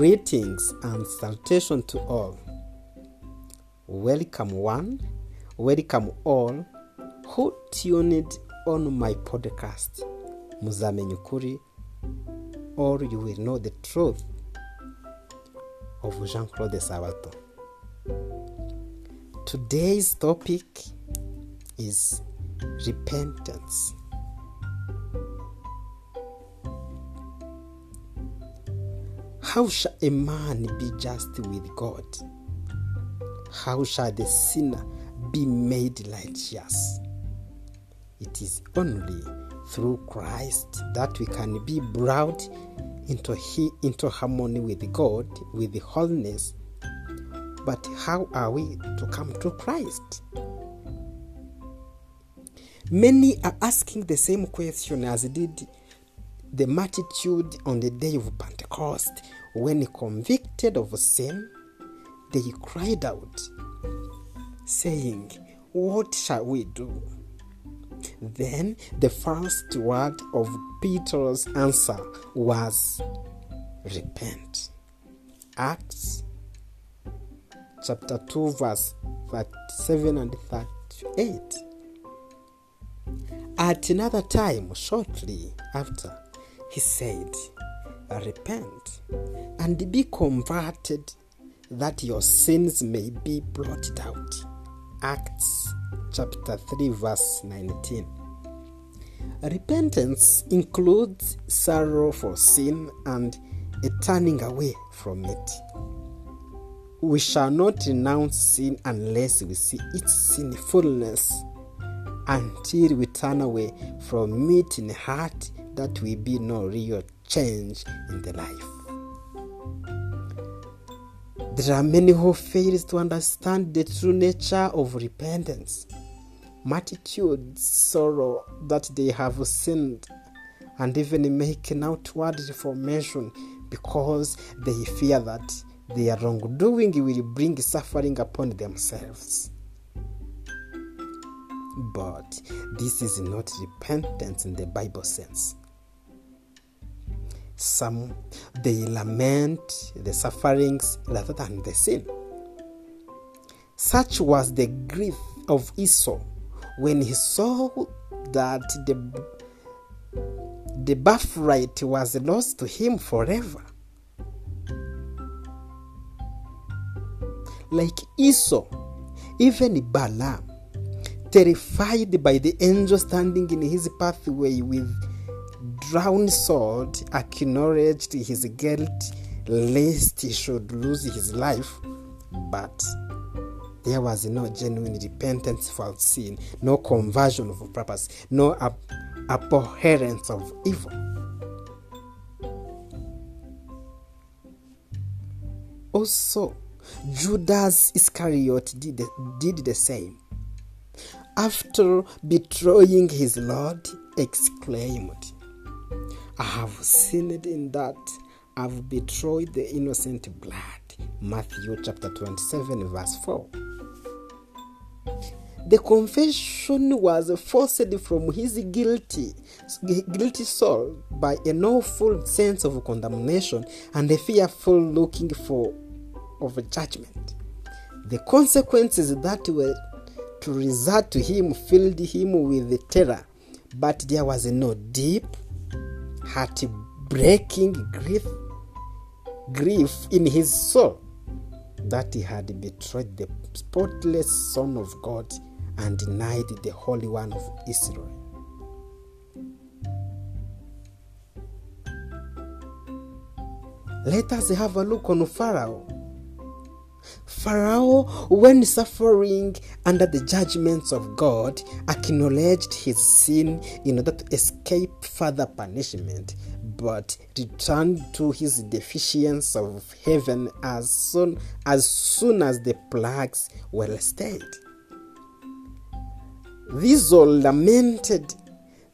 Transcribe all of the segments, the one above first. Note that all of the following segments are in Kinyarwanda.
Greetings and salutation to all. Welcome, one, welcome all who tuned on my podcast. Muzamenya ukuri, or you will know the truth of Jean Claude Sabato. Today's topic is repentance. How shall a man be just with God? How shall the sinner be made righteous? It is only through Christ that we can be brought into, he, into harmony with God, with the holiness. But how are we to come to Christ? Many are asking the same question as did the multitude on the day of Pentecost when convicted of sin, they cried out, saying, What shall we do? Then the first word of Peter's answer was, Repent. Acts chapter 2, verse 37 and 38. At another time, shortly after, he said, Repent and be converted that your sins may be blotted out. Acts chapter 3, verse 19. Repentance includes sorrow for sin and a turning away from it. We shall not renounce sin unless we see its sinfulness until we turn away from it in heart that will be no real change in the life. There are many who fail to understand the true nature of repentance. Multitude sorrow that they have sinned and even making outward reformation because they fear that their wrongdoing will bring suffering upon themselves. But this is not repentance in the Bible sense. Some they lament the sufferings rather than the sin. Such was the grief of Esau when he saw that the, the birthright was lost to him forever. Like Esau, even Balaam, terrified by the angel standing in his pathway with drawn sword, acknowledged his guilt lest he should lose his life. But there was no genuine repentance for sin, no conversion of purpose, no ab- abhorrence of evil. Also, Judas Iscariot did the, did the same. After betraying his Lord, exclaimed, I have sinned in that I've betrayed the innocent blood. Matthew chapter 27, verse 4. The confession was forced from his guilty, guilty soul by an awful sense of condemnation and a fearful looking for of judgment. The consequences that were to result to him filled him with terror, but there was no deep, heart-breaking grief, grief in his soul that he had betrayed the spotless Son of God and denied the Holy One of Israel. Let us have a look on Pharaoh. Pharaoh, when suffering under the judgments of God, acknowledged his sin in order to escape further punishment, but returned to his deficiency of heaven as soon as, soon as the plagues were stayed. These all lamented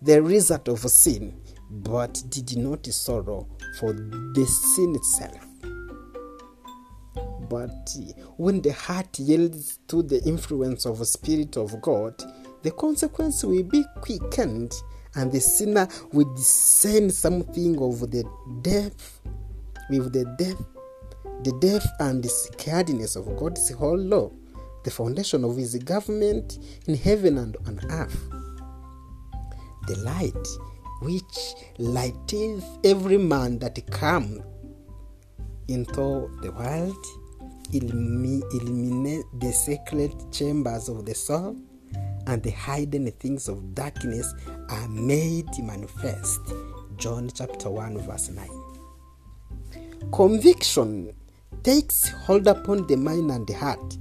the result of sin, but did not sorrow for the sin itself. But when the heart yields to the influence of the Spirit of God, the consequence will be quickened, and the sinner will discern something of the death with the death the depth and the sacredness of God's whole law, the foundation of his government in heaven and on earth. The light which lighteth every man that come into the world, illuminate the secret chambers of the soul, and the hidden things of darkness are made manifest. John chapter 1, verse 9. Conviction takes hold upon the mind and the heart.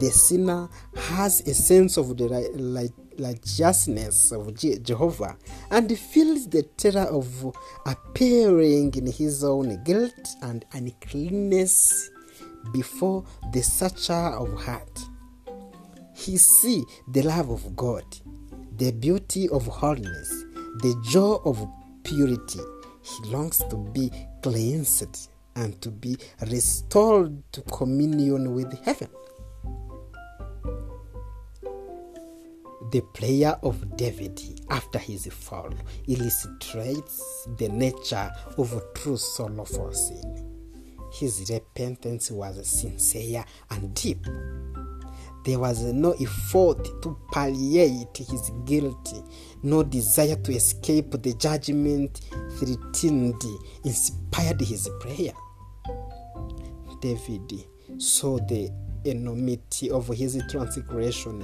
The sinner has a sense of the righteousness of Je- Jehovah and feels the terror of appearing in his own guilt and uncleanness before the searcher of heart. He see the love of God, the beauty of holiness, the joy of purity. He longs to be cleansed and to be restored to communion with heaven. The prayer of David after his fall illustrates the nature of true sorrowful sin. His repentance was sincere and deep. There was no effort to palliate his guilt, no desire to escape the judgment threatened inspired his prayer. David saw the enormity of his transgression.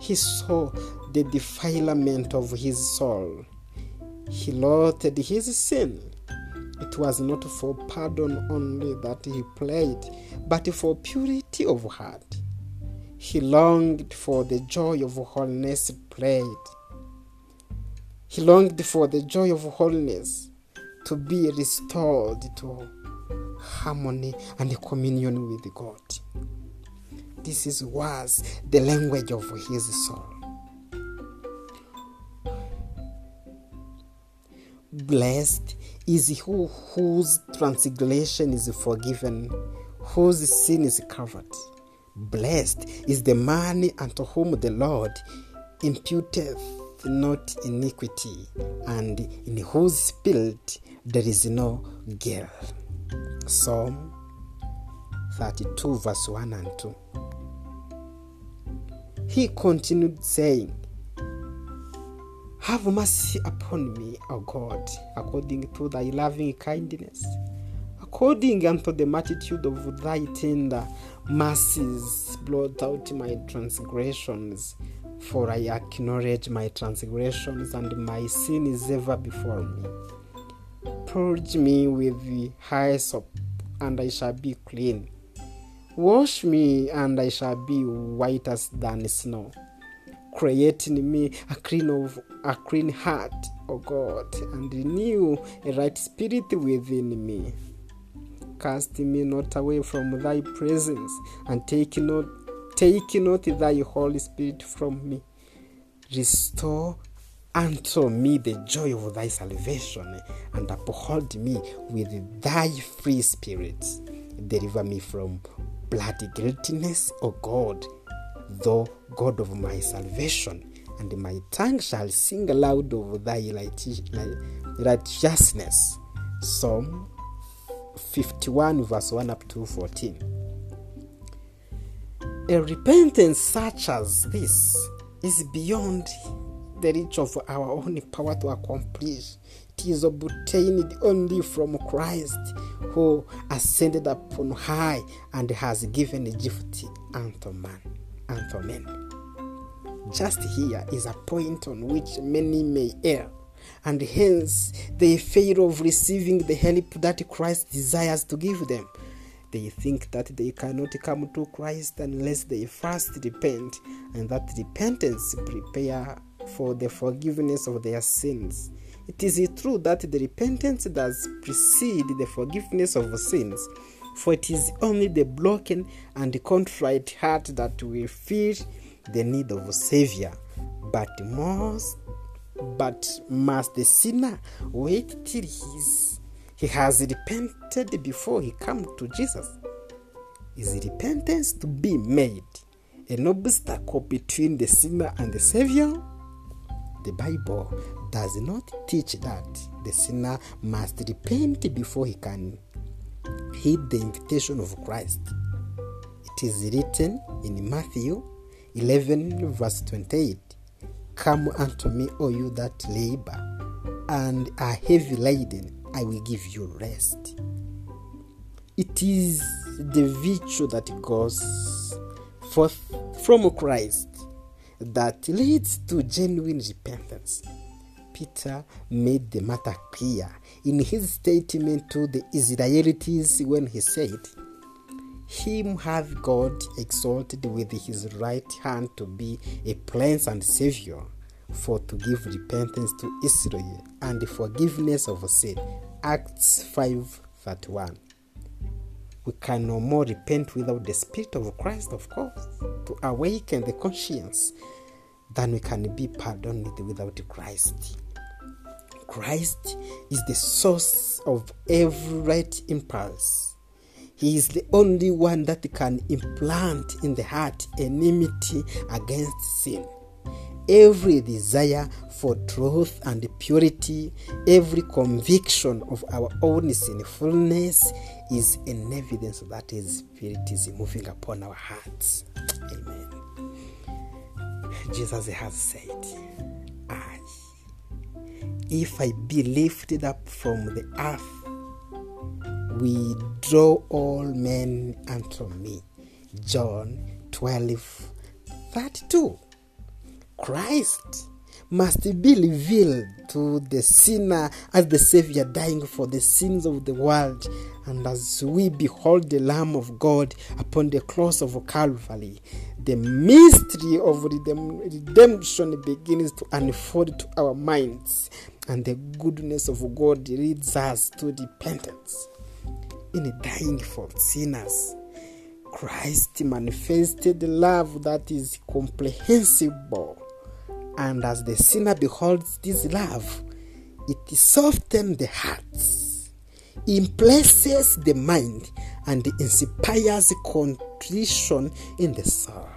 He saw the defilement of his soul. He loathed his sin. It was not for pardon only that he prayed, but for purity of heart. He longed for the joy of holiness prayed. He longed for the joy of holiness to be restored to harmony and communion with God. This is, was the language of his soul. Blessed is he whose transgression is forgiven, whose sin is covered. Blessed is the man unto whom the Lord imputeth not iniquity, and in whose spirit there is no guilt. Psalm 32, verse 1 and 2. He continued saying, Have mercy upon me, O God, according to thy loving kindness, according unto the multitude of thy tender mercies, blot out my transgressions. For I acknowledge my transgressions, and my sin is ever before me. Purge me with the hyssop, and I shall be clean. Wash me, and I shall be whiter than snow. Create in me a clean of a clean heart, O God, and renew a right spirit within me. Cast me not away from thy presence, and take not take not thy Holy Spirit from me. Restore unto me the joy of thy salvation, and uphold me with thy free spirit. Deliver me from bloody guiltiness, O God, thou God of my salvation, and my tongue shall sing aloud of thy righteousness. Psalm 51, verse 1 up to 14. A repentance such as this is beyond the reach of our own power to accomplish. It is obtained only from Christ, who ascended upon high and has given a gift unto man, unto men. Just here is a point on which many may err, and hence they fail of receiving the help that Christ desires to give them. They think that they cannot come to Christ unless they first repent, and that repentance prepare for the forgiveness of their sins. It is true that the repentance does precede the forgiveness of sins, for it is only the broken and contrite heart that will feel the need of a savior. But most but must the sinner wait till he's, he has repented before he come to Jesus? Is repentance to be made an obstacle between the sinner and the Savior? The Bible does not teach that the sinner must repent before he can heed the invitation of Christ. It is written in Matthew 11, verse 28 Come unto me, O you that labor and are heavy laden, I will give you rest. It is the virtue that goes forth from Christ that leads to genuine repentance. Peter made the matter clear in his statement to the Israelites when he said, Him hath God exalted with his right hand to be a prince and savior, for to give repentance to Israel and forgiveness of sin. Acts 5 31. We can no more repent without the Spirit of Christ, of course, to awaken the conscience than we can be pardoned without Christ. Christ is the source of every right impulse. He is the only one that can implant in the heart enmity against sin. Every desire for truth and purity, every conviction of our own sinfulness is an evidence that His Spirit is moving upon our hearts. Amen. Jesus has said, if I be lifted up from the earth, we draw all men unto me. John 12 32. Christ must be revealed to the sinner as the Savior dying for the sins of the world. And as we behold the Lamb of God upon the cross of Calvary, the mystery of redemption begins to unfold to our minds, and the goodness of God leads us to repentance. In dying for sinners, Christ manifested love that is comprehensible and as the sinner beholds this love, it softens the hearts, impresses the mind, and inspires contrition in the soul.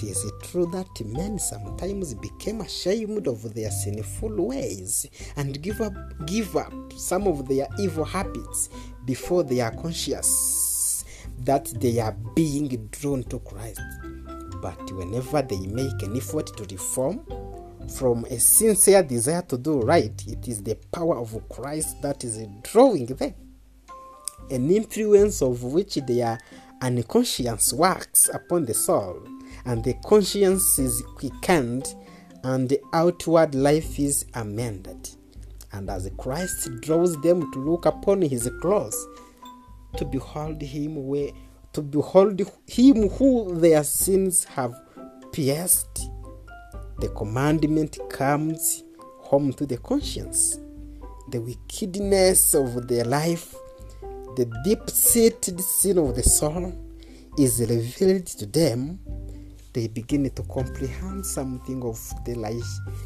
It is true that men sometimes became ashamed of their sinful ways and give up, give up some of their evil habits before they are conscious that they are being drawn to Christ. But whenever they make an effort to reform from a sincere desire to do right, it is the power of Christ that is drawing them. An influence of which their unconscious works upon the soul, and the conscience is quickened, and the outward life is amended. And as Christ draws them to look upon his cross, to behold him where to behold him who their sins have pierced the commandment comes home to the conscience the wickedness of their life the deep-seated sin of the soul is revealed to them they begin to comprehend something of the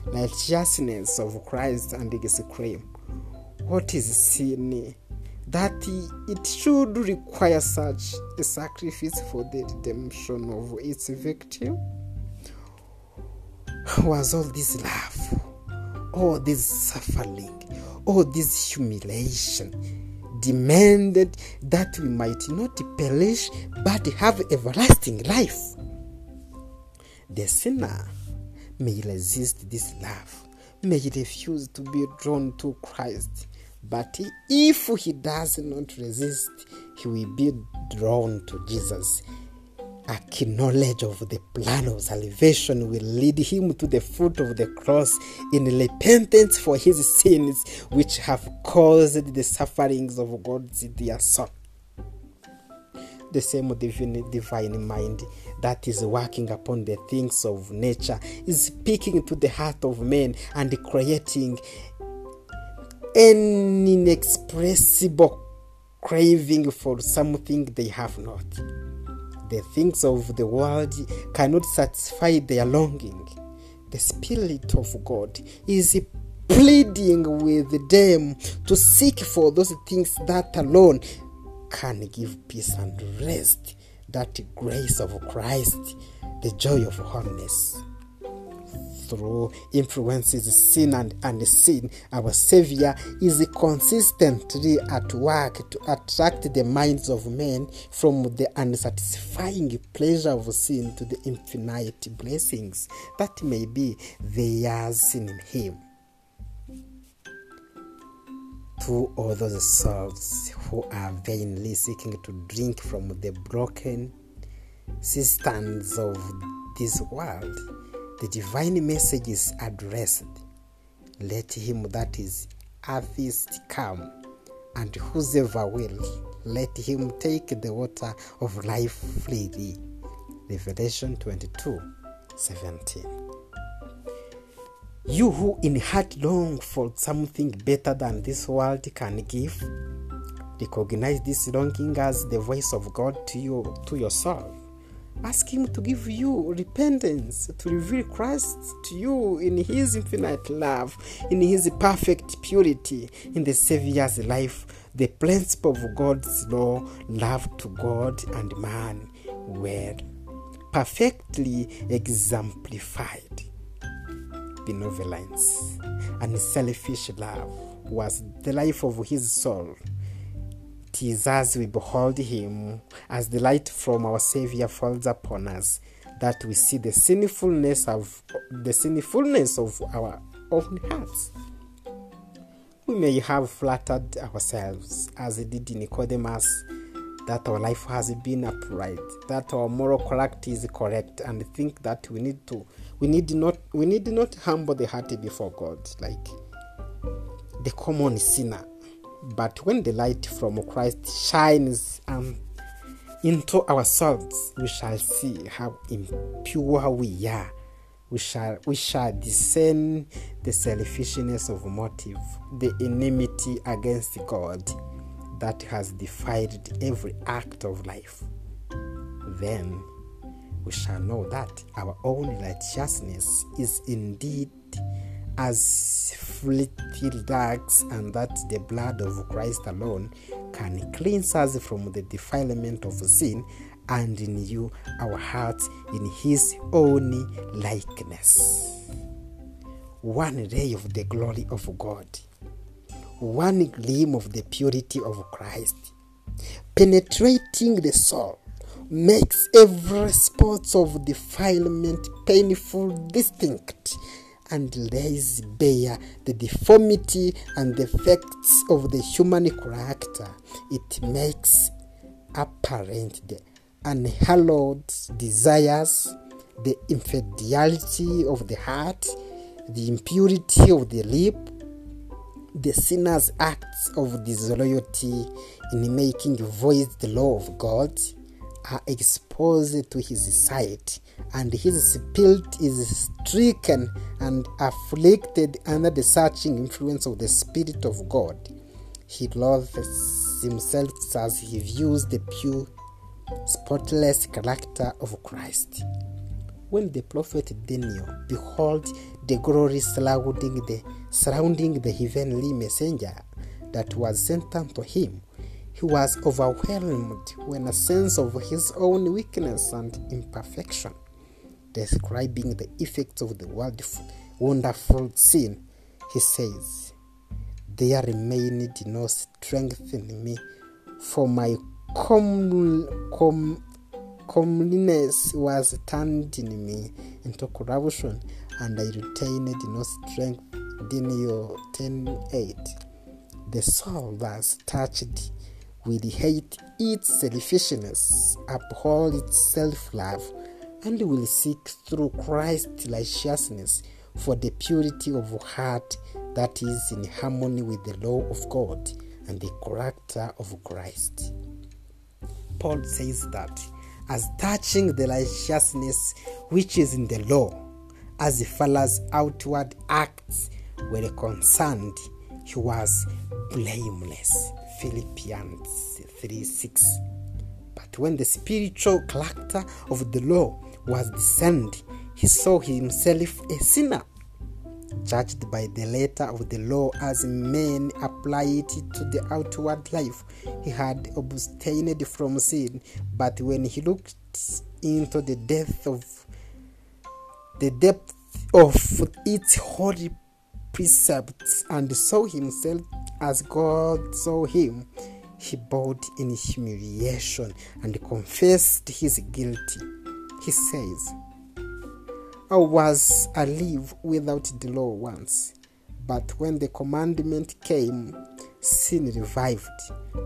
righteousness of Christ and exclaim, What is sin? that it should require such a sacrifice for the redemption of its victim? Was all this love, all this suffering, all this humiliation demanded that we might not perish but have everlasting life? The sinner may resist this love, may refuse to be drawn to Christ but if he does not resist, he will be drawn to Jesus. A knowledge of the plan of salvation will lead him to the foot of the cross in repentance for his sins, which have caused the sufferings of God's dear Son. The same divine, divine mind that is working upon the things of nature is speaking to the heart of men and creating an inexpressible craving for something they have not. The things of the world cannot satisfy their longing. The Spirit of God is pleading with them to seek for those things that alone can give peace and rest. That grace of Christ, the joy of holiness. through influences sin and unseen, our Savior is consistently at work to attract the minds of men from the unsatisfying pleasure of sin to the infinite blessings that may be theirs in Him. To all those souls who are vainly seeking to drink from the broken cisterns of this world, the divine message is addressed. Let him that is atheist come, and whosoever will, let him take the water of life freely. Revelation 22 17. You who in heart long for something better than this world can give, recognize this longing as the voice of God to you to your soul. Ask Him to give you repentance, to reveal Christ to you in His infinite love, in His perfect purity, in the Savior's life, the principle of God's law, love to God and man, were perfectly exemplified. Benevolence and selfish love was the life of His soul. It is as we behold him, as the light from our Savior falls upon us, that we see the sinfulness of the sinfulness of our own hearts. We may have flattered ourselves, as did Nicodemus, that our life has been upright, that our moral character is correct, and think that we need to we need not we need not humble the heart before God like the common sinner but when the light from Christ shines um, into our souls, we shall see how impure we are. We shall, we shall discern the selfishness of motive, the enmity against God that has defiled every act of life. Then we shall know that our own righteousness is indeed as filthy rags, and that the blood of Christ alone can cleanse us from the defilement of sin and renew our hearts in His own likeness. One ray of the glory of God, one gleam of the purity of Christ, penetrating the soul, makes every spot of defilement painful, distinct, and lays bare the deformity and defects of the human character. It makes apparent the unhallowed desires, the infidelity of the heart, the impurity of the lip, the sinner's acts of disloyalty in making void the law of God are exposed to his sight and his spirit is stricken and afflicted under the searching influence of the Spirit of God. He loathes himself as he views the pure, spotless character of Christ. When the prophet Daniel beheld the glory surrounding the, surrounding the heavenly messenger that was sent unto him, he was overwhelmed when a sense of his own weakness and imperfection describing the effects of the wonderful sin, he says, There remained no strength in me, for my com- com- comeliness was turned in me into corruption, and I retained no strength. Daniel 10:8. The soul thus touched will hate its selfishness, uphold its self-love, and will seek through Christ's righteousness for the purity of heart that is in harmony with the law of God and the character of Christ. Paul says that as touching the righteousness which is in the law, as far as outward acts were concerned, he was blameless. Philippians 3 6. But when the spiritual character of the law was discerned, he saw himself a sinner, judged by the letter of the law as men apply it to the outward life. He had abstained from sin, but when he looked into the depth of the depth of its holy precepts and saw himself as God saw him, he bowed in humiliation and confessed his guilt. He says, I was alive without the law once, but when the commandment came, sin revived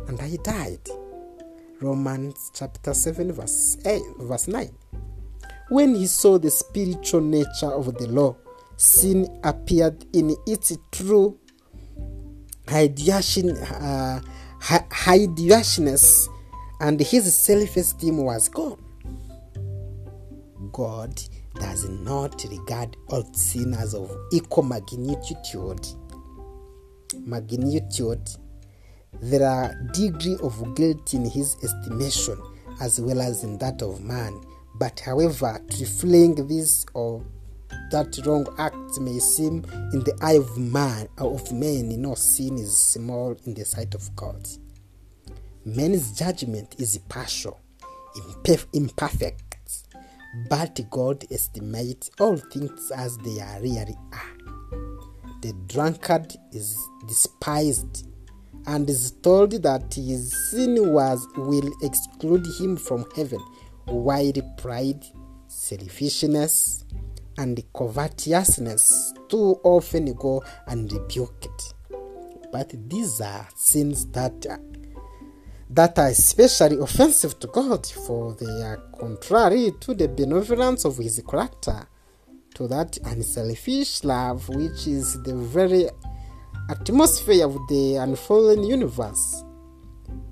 and I died. Romans chapter 7, verse, 8, verse 9. When he saw the spiritual nature of the law, sin appeared in its true hideousness, uh, and his self esteem was gone. God does not regard all sinners of equal magnitude. Magnitude, there are degree of guilt in his estimation as well as in that of man. But however, trifling this or that wrong act may seem in the eye of man of men, no sin is small in the sight of God. Man's judgment is partial, imperfect, but God estimates all things as they are really are. The drunkard is despised and is told that his sin was will exclude him from heaven, while pride, selfishness, and covetousness too often go unrebuked. But these are sins that that are especially offensive to God, for they are contrary to the benevolence of His character, to that unselfish love which is the very atmosphere of the unfallen universe.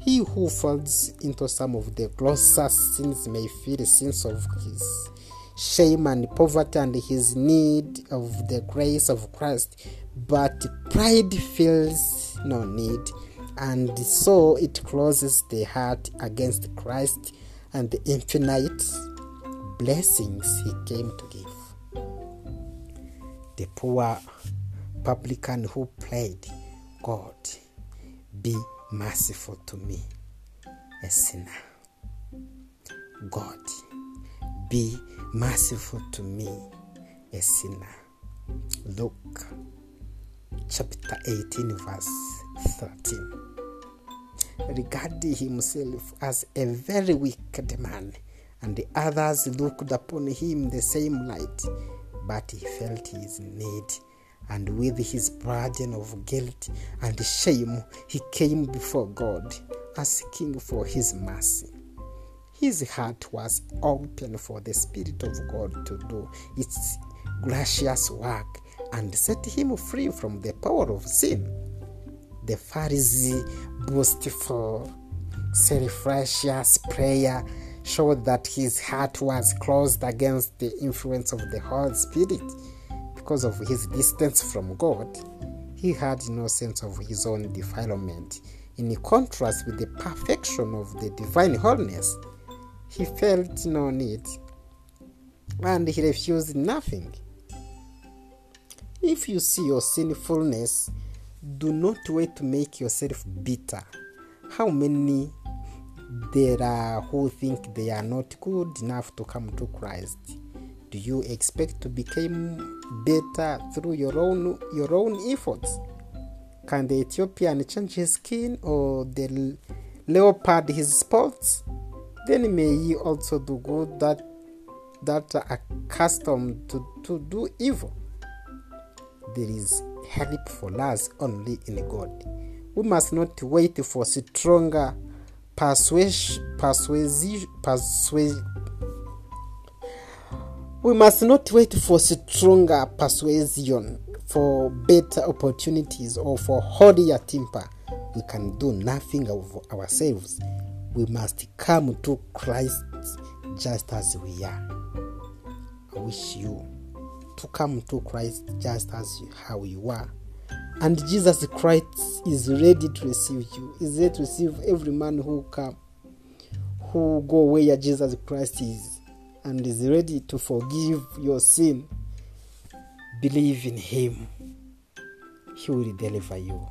He who falls into some of the closest sins may feel a sense of his shame and poverty and his need of the grace of Christ, but pride feels no need, and so it closes the heart against Christ and the infinite blessings he came to give. The poor publican who prayed, God, be merciful to me, a sinner. God, be merciful to me, a sinner. Luke chapter 18, verse 13. Regarding himself as a very wicked man, and the others looked upon him the same light, but he felt his need, and with his burden of guilt and shame, he came before God, asking for his mercy. His heart was open for the Spirit of God to do its gracious work and set him free from the power of sin. The Pharisee boastful, self-righteous prayer showed that his heart was closed against the influence of the Holy Spirit. Because of his distance from God, he had no sense of his own defilement. In contrast with the perfection of the divine holiness, he felt no need and he refused nothing. If you see your sinfulness, do not wait to make yourself bitter. How many there are who think they are not good enough to come to Christ? Do you expect to become better through your own your own efforts? Can the Ethiopian change his skin or the leopard his spots? Then may ye also do good that that are accustomed to, to do evil. There is help for us only in God. We must not wait for stronger persuasion. Persuasion. Persuasion. We must not wait for stronger persuasion, for better opportunities, or for holier temper. We can do nothing of ourselves. We must come to Christ just as we are. I wish you to come to Christ just as you, how you are. And Jesus Christ is ready to receive you. Is ready to receive every man who come, who go where Jesus Christ is, and is ready to forgive your sin. Believe in Him. He will deliver you.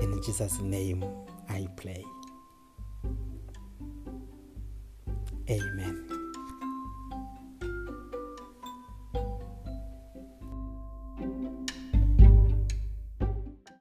In Jesus' name, I pray. Amen.